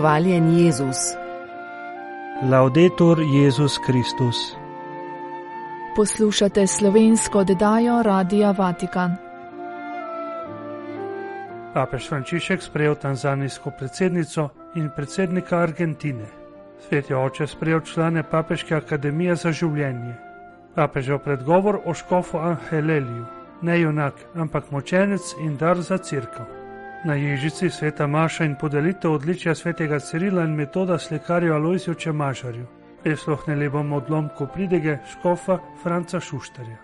Hvaljen Jezus. Laudetur Jezus Kristus. Poslušate slovensko oddajo Radia Vatikan. Papež Frančišek sprejel tanzanijsko predsednico in predsednika Argentine. Svet je oče sprejel člane Papeške akademije za življenje. Papežev predgovor o škofu Angeleliju, ne junak, ampak močenec in dar za crkvo. Na ježici sveta Maša in podelitev odličja svetega Cirila in metoda slikarju Alojziju Čemažarju. Prisluhnili bomo odlomku pridege škofa Franca Šuštarja.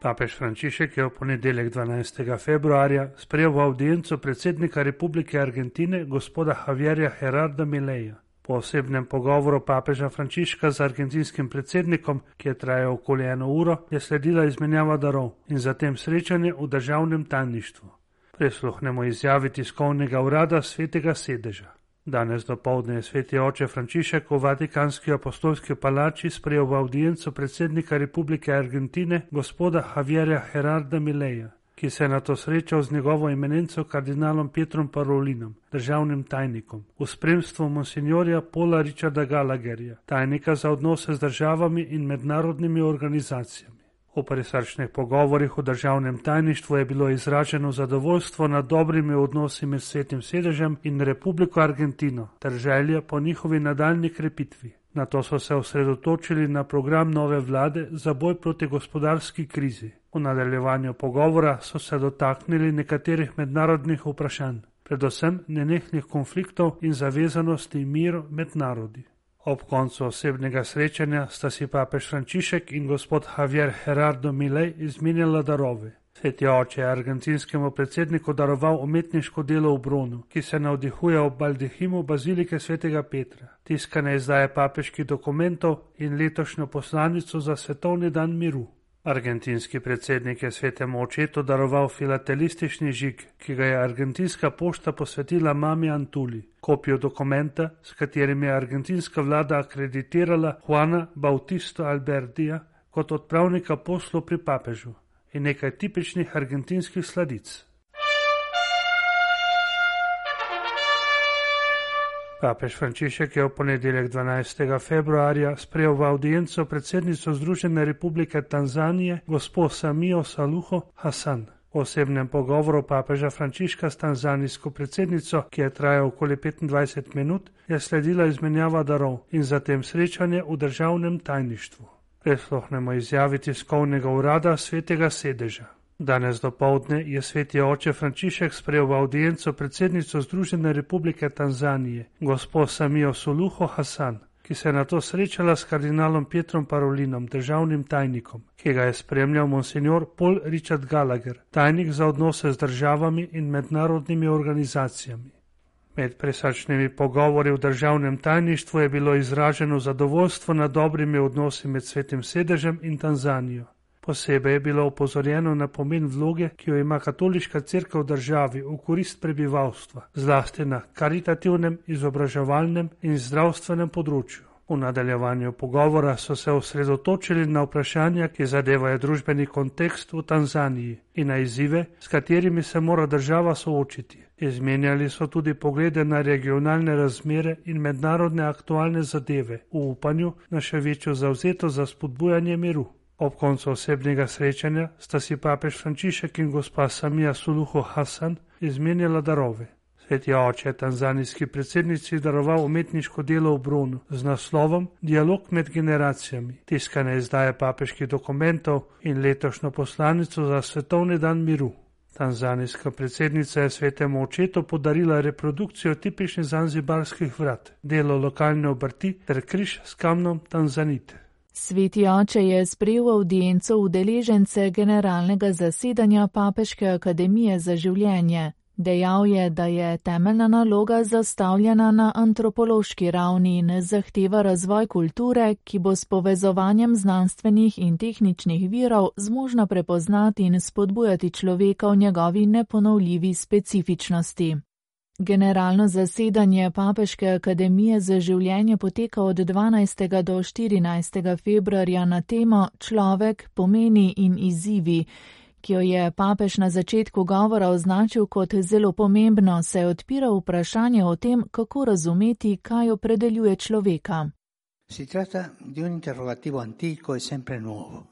Papež Frančišek je v ponedeljek 12. februarja sprejel v audienco predsednika Republike Argentine gospoda Javierja Gerarda Mileja. Po osebnem pogovoru papeža Frančiška z argentinskim predsednikom, ki je trajal okoli eno uro, je sledila izmenjava darov in zatem srečanje v državnem tajništvu prisluhnemo izjavi tiskovnega urada svetega sedeža. Danes do povdne je sveti oče Frančišek v Vatikanski apostolski palači sprejel v audienco predsednika Republike Argentine gospoda Javierja Gerarda Mileja, ki se je na to srečal z njegovo imenenco kardinalom Petrom Parolinom, državnim tajnikom, v spremstvu monsignorja Paula Richarda Gallagherja, tajnika za odnose z državami in mednarodnimi organizacijami. V presrčnih pogovorih v državnem tajništvu je bilo izraženo zadovoljstvo nad dobrimi odnosi med svetim sedežem in Republiko Argentino ter želje po njihovi nadaljni krepitvi. Na to so se osredotočili na program nove vlade za boj proti gospodarski krizi. V nadaljevanju pogovora so se dotaknili nekaterih mednarodnih vprašanj, predvsem nenehnih konfliktov in zavezanosti miru med narodi. Ob koncu osebnega srečanja sta si papež Frančišek in gospod Javier Gerardo Milej izmenjala darove. Sveti oče je argentinskemu predsedniku daroval umetniško delo v Brunu, ki se navdihuje ob baldehimu bazilike svetega Petra, tiskane izdaje papeških dokumentov in letošnjo poslanico za svetovni dan miru. Argentinski predsednik je svetemu očetu daroval filatelistični žig, ki ga je argentinska pošta posvetila mami Antuli, kopijo dokumenta, s katerim je argentinska vlada akreditirala Juana Bautista Albertija kot odpravnika poslov pri papežu in nekaj tipičnih argentinskih sladic. Papež Frančišek je v ponedeljek 12. februarja sprejel v audienco predsednico Združene republike Tanzanije, gospod Samijo Saluho Hasan. V osebnem pogovoru papeža Frančiška s tanzanijsko predsednico, ki je trajal okoli 25 minut, je sledila izmenjava darov in zatem srečanje v državnem tajništvu. Preslohnemo izjavi tiskovnega urada svetega sedeža. Danes do povdne je sveti oče Frančišek sprejel v audienco predsednico Združene republike Tanzanije, gospod Samijo Suluho Hasan, ki se je na to srečala s kardinalom Petrom Parolinom, državnim tajnikom, ki ga je spremljal monsignor Paul Richard Gallagher, tajnik za odnose z državami in mednarodnimi organizacijami. Med presačnimi pogovori v državnem tajništvu je bilo izraženo zadovoljstvo nad dobrimi odnosi med svetim sedežem in Tanzanijo. Posebej je bilo upozorjeno na pomen vloge, ki jo ima katoliška crkva v državi v korist prebivalstva, zlasti na karitativnem, izobraževalnem in zdravstvenem področju. V nadaljevanju pogovora so se osredotočili na vprašanja, ki zadevajo družbeni kontekst v Tanzaniji in na izzive, s katerimi se mora država soočiti. Izmenjali so tudi poglede na regionalne razmere in mednarodne aktualne zadeve v upanju na še večjo zauzetost za spodbujanje miru. Ob koncu osebnega srečanja sta si papež Frančišek in gospa Samija Suluho Hasan izmenjala darove. Sveti oče je tanzanijski predsednici daroval umetniško delo v Brunu z naslovom Dialog med generacijami, tiskane izdaje papeških dokumentov in letošnjo poslanico za svetovni dan miru. Tanzanijska predsednica je svetemu očetu podarila reprodukcijo tipičnih zanzibarskih vrat, delo lokalne obrti ter križ s kamnom Tanzanite. Sveti oče je sprejel audienco udeležence generalnega zasedanja Papeške akademije za življenje. Dejal je, da je temeljna naloga zastavljena na antropološki ravni in zahteva razvoj kulture, ki bo s povezovanjem znanstvenih in tehničnih virov zmožna prepoznati in spodbujati človeka v njegovi neponovljivi specifičnosti. Generalno zasedanje Papeške akademije za življenje poteka od 12. do 14. februarja na temo Človek, pomeni in izzivi, ki jo je papež na začetku govora označil kot zelo pomembno, se odpira vprašanje o tem, kako razumeti, kaj opredeljuje človeka. Si tratta di un interrogativo antico e sempre nuovo.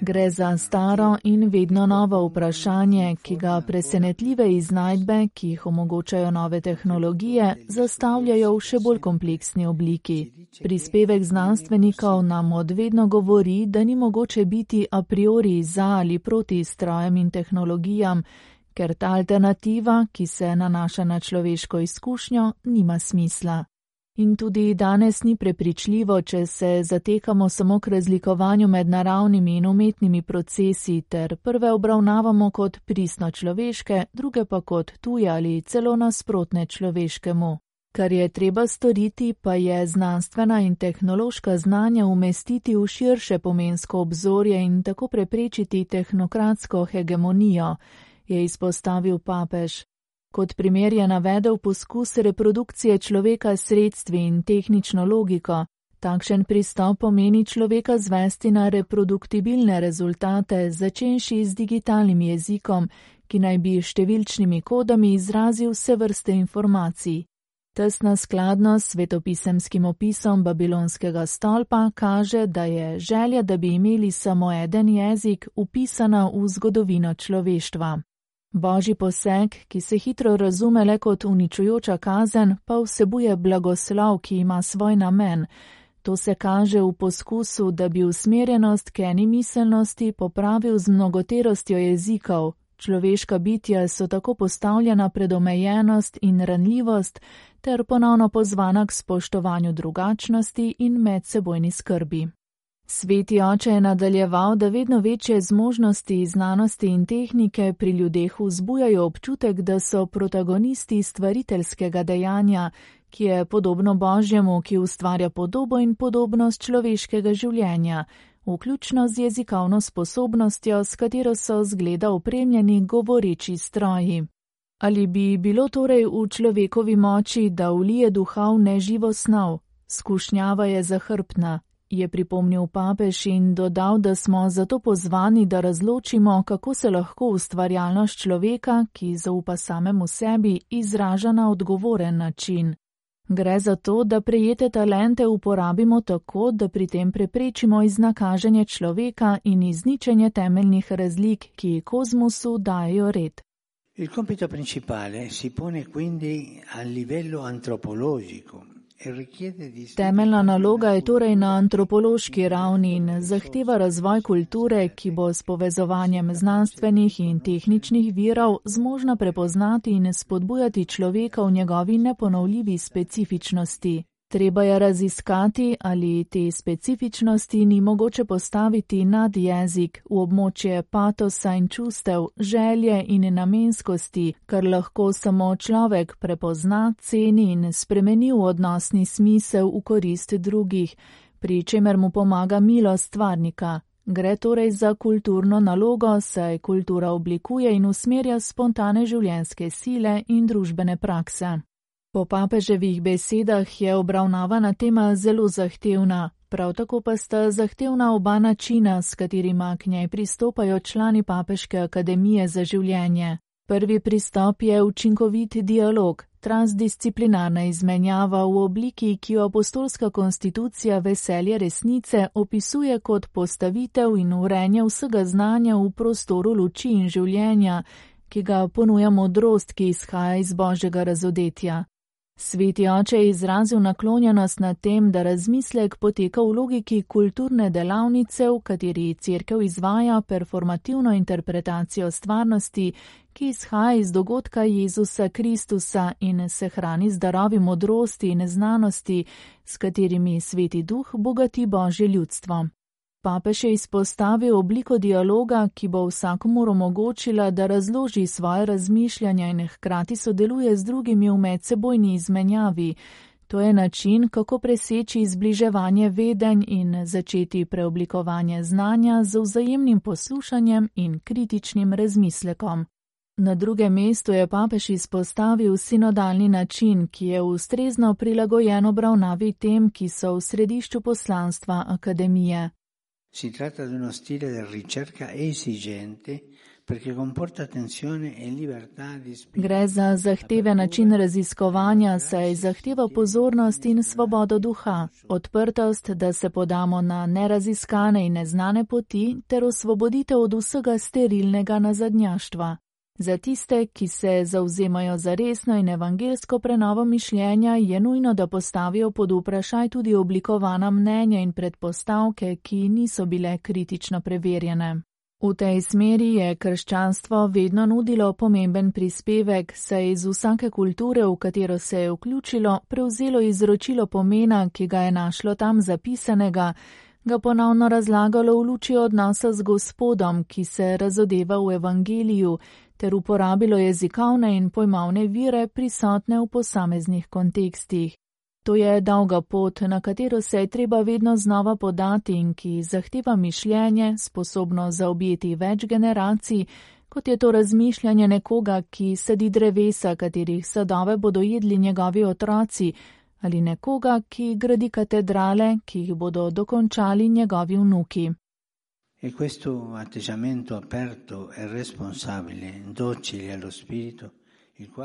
Gre za staro in vedno novo vprašanje, ki ga presenetljive iznajdbe, ki jih omogočajo nove tehnologije, zastavljajo v še bolj kompleksni obliki. Prispevek znanstvenikov nam odvedno govori, da ni mogoče biti a priori za ali proti strojem in tehnologijam, ker ta alternativa, ki se nanaša na človeško izkušnjo, nima smisla. In tudi danes ni prepričljivo, če se zatekamo samo k razlikovanju med naravnimi in umetnimi procesi, ter prve obravnavamo kot pristno človeške, druge pa kot tuje ali celo nasprotne človeškemu. Kar je treba storiti, pa je znanstvena in tehnološka znanja umestiti v širše pomensko obzorje in tako preprečiti tehnokratsko hegemonijo, je izpostavil papež. Kot primer je navedel poskus reprodukcije človeka s sredstvi in tehnično logiko. Takšen pristop pomeni človeka zvesti na reproduktibilne rezultate, začenši z digitalnim jezikom, ki naj bi številčnimi kodami izrazil vse vrste informacij. Tesna skladnost s svetopisemskim opisom babilonskega stolpa kaže, da je želja, da bi imeli samo eden jezik, upisana v zgodovino človeštva. Božji poseg, ki se hitro razume le kot uničujoča kazen, pa vsebuje blagoslov, ki ima svoj namen. To se kaže v poskusu, da bi usmerjenost k eni miselnosti popravil z mnogoterostjo jezikov. Človeška bitja so tako postavljena pred omejenost in ranljivost, ter ponovno pozvana k spoštovanju drugačnosti in medsebojni skrbi. Sveti oče je nadaljeval, da vedno večje zmožnosti znanosti in tehnike pri ljudeh vzbujajo občutek, da so protagonisti stvariteljskega dejanja, ki je podobno Božjemu, ki ustvarja podobo in podobnost človeškega življenja, vključno z jezikovno sposobnostjo, s katero so zgleda opremljeni govoreči stroji. Ali bi bilo torej v človekovi moči, da ulije duha v neživo snov? Skušnjava je zahrbtna je pripomnil papež in dodal, da smo zato pozvani, da razločimo, kako se lahko ustvarjalnost človeka, ki zaupa samemu sebi, izraža na odgovoren način. Gre za to, da prejete talente uporabimo tako, da pri tem preprečimo iznakaženje človeka in izničenje temeljnih razlik, ki kozmosu dajo red. Il compito principale si pone quindi a livello antropologico Temeljna naloga je torej na antropološki ravni in zahteva razvoj kulture, ki bo s povezovanjem znanstvenih in tehničnih virov zmožna prepoznati in spodbujati človeka v njegovi neponovljivi specifičnosti. Treba je raziskati, ali te specifičnosti ni mogoče postaviti nad jezik v območje patosa in čustev, želje in namenskosti, kar lahko samo človek prepozna, ceni in spremeni v odnosni smisel v korist drugih, pri čemer mu pomaga milost stvarnika. Gre torej za kulturno nalogo, saj kultura oblikuje in usmerja spontane življenjske sile in družbene prakse. Po papeževih besedah je obravnavana tema zelo zahtevna, prav tako pa sta zahtevna oba načina, s katerima k njej pristopajo člani Papeške akademije za življenje. Prvi pristop je učinkovit dialog, transdisciplinarna izmenjava v obliki, ki jo apostolska konstitucija veselje resnice opisuje kot postavitev in urenje vsega znanja v prostoru luči in življenja, ki ga ponuja modrost, ki izhaja iz božjega razodetja. Sveti oče je izrazil naklonjenost na tem, da razmislek poteka v logiki kulturne delavnice, v kateri crkev izvaja performativno interpretacijo stvarnosti, ki izhaja iz dogodka Jezusa Kristusa in se hrani z darovi modrosti in znanosti, s katerimi sveti duh bogati božje ljudstvo. Papež je izpostavil obliko dialoga, ki bo vsakomur omogočila, da razloži svoje razmišljanja in hkrati sodeluje z drugimi v medsebojni izmenjavi. To je način, kako preseči izbliževanje vedenj in začeti preoblikovanje znanja z vzajemnim poslušanjem in kritičnim razmislekom. Na drugem mestu je papež izpostavil sinodalni način, ki je ustrezno prilagojen obravnavi tem, ki so v središču poslanstva akademije. Si tratta di uno stile di ricerca esigente e. Gre za zahteve način raziskovanja, saj zahteva pozornost in svobodo duha, odprtost, da se podamo na neraziskane in neznane poti, ter osvoboditev od vsega sterilnega nazadnjaštva. Za tiste, ki se zauzemajo za resno in evangelsko prenovo mišljenja, je nujno, da postavijo pod vprašaj tudi oblikovana mnenja in predpostavke, ki niso bile kritično preverjene. V tej smeri je krščanstvo vedno nudilo pomemben prispevek, saj iz vsake kulture, v katero se je vključilo, prevzelo izročilo pomena, ki ga je našlo tam zapisanega, ga ponovno razlagalo v luči odnosa z gospodom, ki se razodeva v evangeliju, ter uporabilo jezikovne in pojmavne vire prisotne v posameznih kontekstih. To je dolga pot, na katero se je treba vedno znova podati in ki zahteva mišljenje, sposobno zaobjeti več generacij, kot je to razmišljanje nekoga, ki sedi drevesa, katerih sadove bodo jedli njegovi otroci, ali nekoga, ki gradi katedrale, ki jih bodo dokončali njegovi vnuki. E questo atteggiamento aperto e responsabile, docile allo spirito,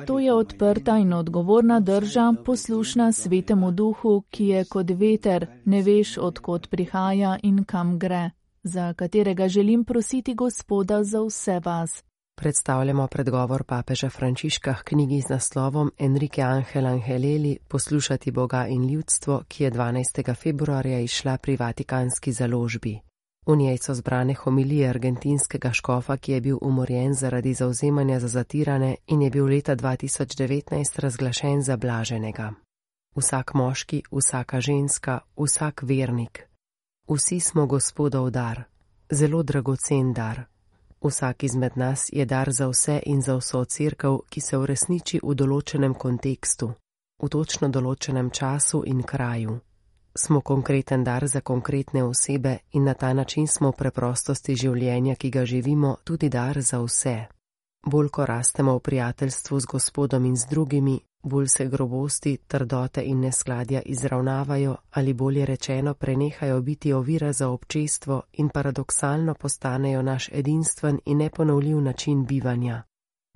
To je odprta in odgovorna drža, poslušna svetemu duhu, ki je kot veter, ne veš, odkot prihaja in kam gre, za katerega želim prositi Gospoda za vse vas. Predstavljamo predgovor papeža Frančiška k knjigi z naslovom Enrique Angel Angeleli Poslušati Boga in ljudstvo, ki je 12. februarja išla pri Vatikanski založbi. V njej so zbrane homilije argentinskega škofa, ki je bil umorjen zaradi zauzemanja za zatirane in je bil leta 2019 razglašen za blaženega. Vsak moški, vsaka ženska, vsak vernik. Vsi smo gospodov dar, zelo dragocen dar. Vsak izmed nas je dar za vse in za vso crkav, ki se uresniči v določenem kontekstu, v točno določenem času in kraju smo konkreten dar za konkretne osebe in na ta način smo v preprostosti življenja, ki ga živimo, tudi dar za vse. Bolj ko rastemo v prijateljstvu z gospodom in z drugimi, bolj se grobosti, trdote in neskladja izravnavajo ali bolje rečeno prenehajo biti ovira za občestvo in paradoksalno postanejo naš edinstven in neponovljiv način bivanja.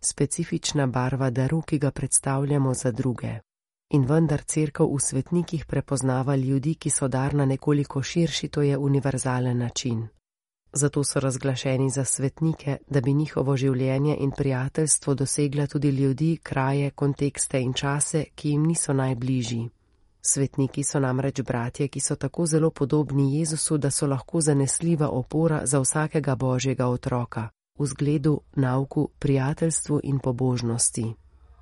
Specifična barva daru, ki ga predstavljamo za druge. In vendar crkva v svetnikih prepoznava ljudi, ki so dar na nekoliko širši, to je univerzalen način. Zato so razglašeni za svetnike, da bi njihovo življenje in prijateljstvo dosegla tudi ljudi, kraje, kontekste in čase, ki jim niso najbližji. Svetniki so namreč bratje, ki so tako zelo podobni Jezusu, da so lahko zanesljiva opora za vsakega božjega otroka, v zgledu, nauku, prijateljstvu in pobožnosti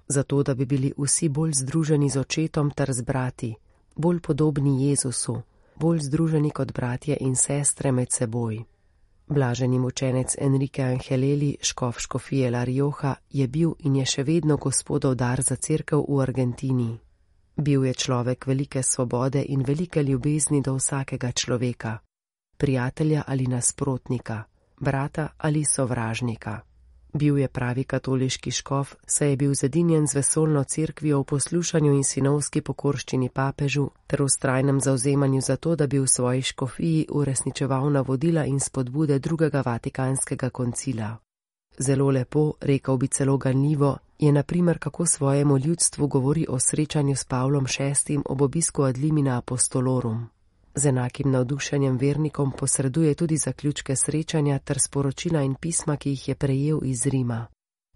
zato da bi bili vsi bolj združeni z očetom ter z brati, bolj podobni Jezusu, bolj združeni kot bratje in sestre med seboj. Blaženi učenec Enrique Angeleli, škof škofije La Rioja, je bil in je še vedno gospodov dar za crkev v Argentini. Bil je človek velike svobode in velike ljubezni do vsakega človeka, prijatelja ali nasprotnika, brata ali sovražnika. Bil je pravi katoliški škof, saj je bil zedinjen z vesolno cerkvijo v poslušanju in sinovski pokorščini papežu ter v strajnem zauzemanju za to, da bi v svoji škofiji uresničeval navodila in spodbude drugega vatikanskega koncila. Zelo lepo, rekel bi celo ganljivo, je naprimer, kako svojemu ljudstvu govori o srečanju s Pavlom VI ob obisku Adlimina Apostolorum. Z enakim navdušenjem vernikom posreduje tudi zaključke srečanja ter sporočila in pisma, ki jih je prejel iz Rima.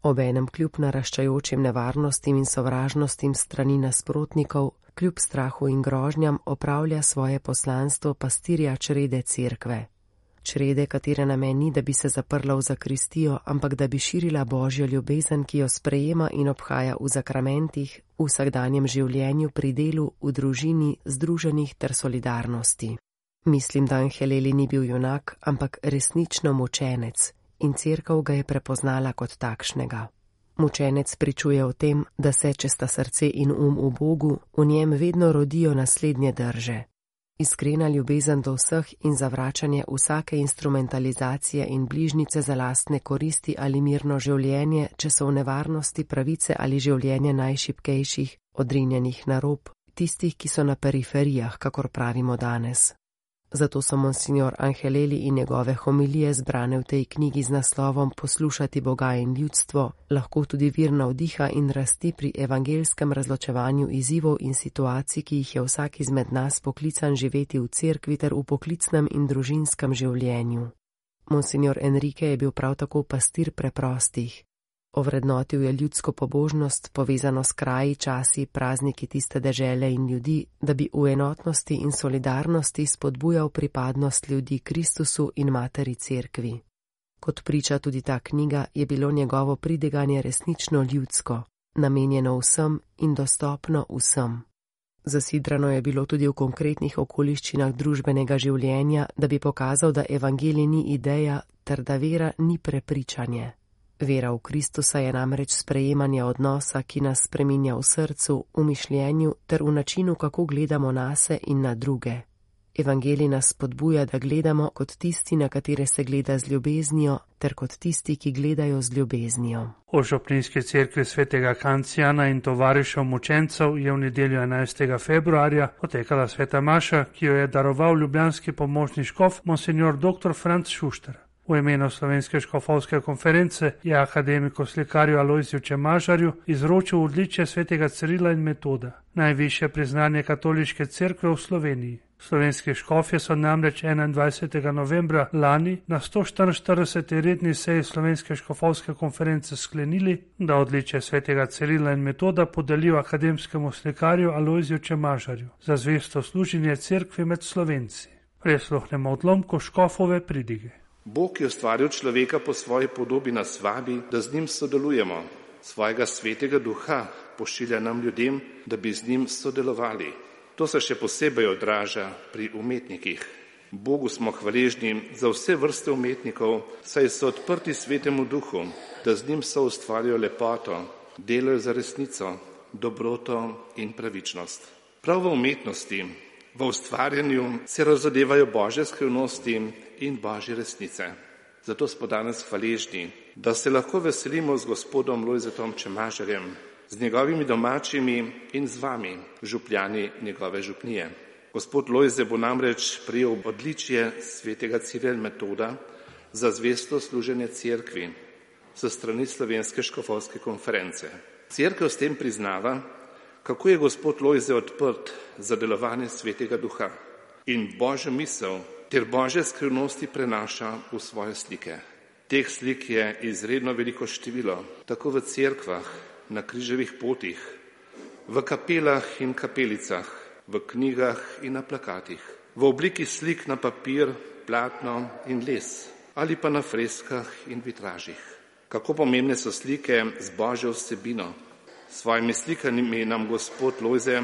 Obenem kljub naraščajočim nevarnostim in sovražnostim strani nasprotnikov, kljub strahu in grožnjam opravlja svoje poslanstvo pastirja črede cerkve črede, katere namen ni, da bi se zaprla v zakristijo, ampak da bi širila božjo ljubezen, ki jo sprejema in obhaja v zakramentih, v vsakdanjem življenju, pri delu, v družini, združenih ter solidarnosti. Mislim, da Angeleli ni bil junak, ampak resnično mučenec in crkav ga je prepoznala kot takšnega. Mučenec pričuje o tem, da se, če sta srce in um v Bogu, v njem vedno rodijo naslednje drže iskrena ljubezen do vseh in zavračanje vsake instrumentalizacije in bližnice za lastne koristi ali mirno življenje, če so v nevarnosti pravice ali življenje najšipkejših, odrinjenih na rob, tistih, ki so na periferijah, kakor pravimo danes. Zato so monsignor Angeleli in njegove homilije zbrane v tej knjigi z naslovom Poslušati Boga in ljudstvo lahko tudi vir navdiha in rasti pri evangelskem razločevanju izzivov in situacij, ki jih je vsak izmed nas poklican živeti v cerkvi ter v poklicnem in družinskem življenju. Monsignor Enrique je bil prav tako pastir preprostih. Ovrednotil je ljudsko pobožnost, povezano s kraji, časi, prazniki tiste dežele in ljudi, da bi v enotnosti in solidarnosti spodbujal pripadnost ljudi Kristusu in materi cerkvi. Kot priča tudi ta knjiga, je bilo njegovo pridiganje resnično ljudsko, namenjeno vsem in dostopno vsem. Zasidrano je bilo tudi v konkretnih okoliščinah družbenega življenja, da bi pokazal, da evangelij ni ideja, ter da vera ni prepričanje. Vera v Kristusa je namreč sprejemanje odnosa, ki nas spreminja v srcu, v mišljenju ter v načinu, kako gledamo nase in na druge. Evangelij nas spodbuja, da gledamo kot tisti, na katere se gleda z ljubeznijo, ter kot tisti, ki gledajo z ljubeznijo. V Žoplinski cerkvi svetega Kancijana in tovarišev mučencev je v nedeljo 11. februarja potekala sveta Maša, ki jo je daroval ljubljanski pomočni škof monsignor dr. Franz Šušter. V imenu Slovenske škofovske konference je akademiku slikarju Alojziju Čemažarju izročil odličje svetega Cirila in metoda, najviše priznanje katoliške cerkve v Sloveniji. Slovenski škofje so namreč 21. novembra lani na 144. redni seji Slovenske škofovske konference sklenili, da odličje svetega Cirila in metoda podelijo akademskemu slikarju Alojziju Čemažarju za zvesto služenje cerkvi med Slovenci. Presluhnemo odlomko škofove pridige. Bog je ustvaril človeka po svoji podobi nas vabi, da z njim sodelujemo. Svojega svetega duha pošilja nam ljudem, da bi z njim sodelovali. To se še posebej odraža pri umetnikih. Bogu smo hvaležni za vse vrste umetnikov, saj so odprti svetemu duhu, da z njim so ustvarjajo lepoto, delajo za resnico, dobroto in pravičnost. Prav v umetnosti, v ustvarjanju se razodevajo božje skrivnosti in božje resnice. Zato smo danes hvaležni, da se lahko veselimo z gospodom Lojzetom Čemažerjem, z njegovimi domačimi in z vami, župljani njegove župnije. Gospod Lojze bo namreč prijel odličje svetega Ciril metoda za zvesto služenje cerkvi sa strani Slovenske škofovske konference. Cerkev s tem priznava, kako je gospod Lojze odprt za delovanje svetega duha in božjo misel ter božje skrivnosti prenaša v svoje slike. Teh slik je izredno veliko število, tako v cerkvah, na križevih potih, v kapelah in kapelicah, v knjigah in na plakatih, v obliki slik na papir, platno in les ali pa na freskah in vitražih. Kako pomembne so slike z božjo vsebino. Svojimi slikami nam gospod Lojze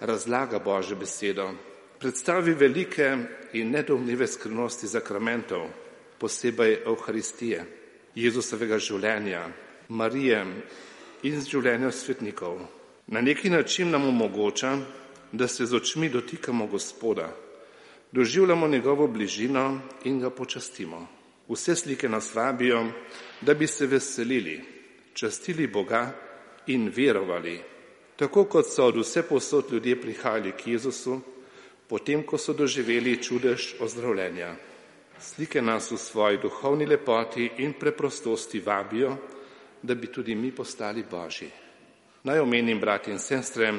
razlaga božjo besedo, predstavi velike in nedomljive skrivnosti zakramentov, posebej Euharistije, Jezusovega življenja, Marije in življenja svetnikov. Na neki način nam omogoča, da se z očmi dotikamo Gospoda, doživljamo njegovo bližino in ga počastimo. Vse slike nas vabijo, da bi se veselili, častili Boga in verovali. Tako kot so od vse posod ljudje prihajali k Jezusu, potem ko so doživeli čudež ozdravljenja. Slike nas v svoji duhovni lepoti in preprostosti vabijo, da bi tudi mi postali božji. Naj omenim, brati in sestre,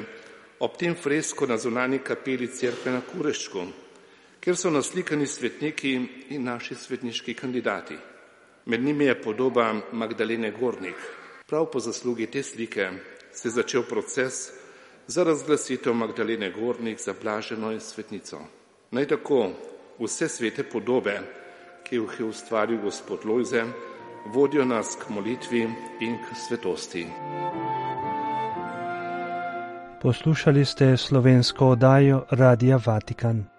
ob tem fresko na zunani kapeli cerkve na Kureščku, kjer so naslikani svetniki in naši svetniški kandidati. Med njimi je podoba Magdalene Gornik. Prav po zaslugi te slike se je začel proces za razglasitev Magdalene Gornik za blaženo in svetnico. Naj tako vse svete podobe, ki jih je ustvaril gospod Lojze, vodijo nas k molitvi in k svetosti. Poslušali ste slovensko oddajo Radia Vatikan.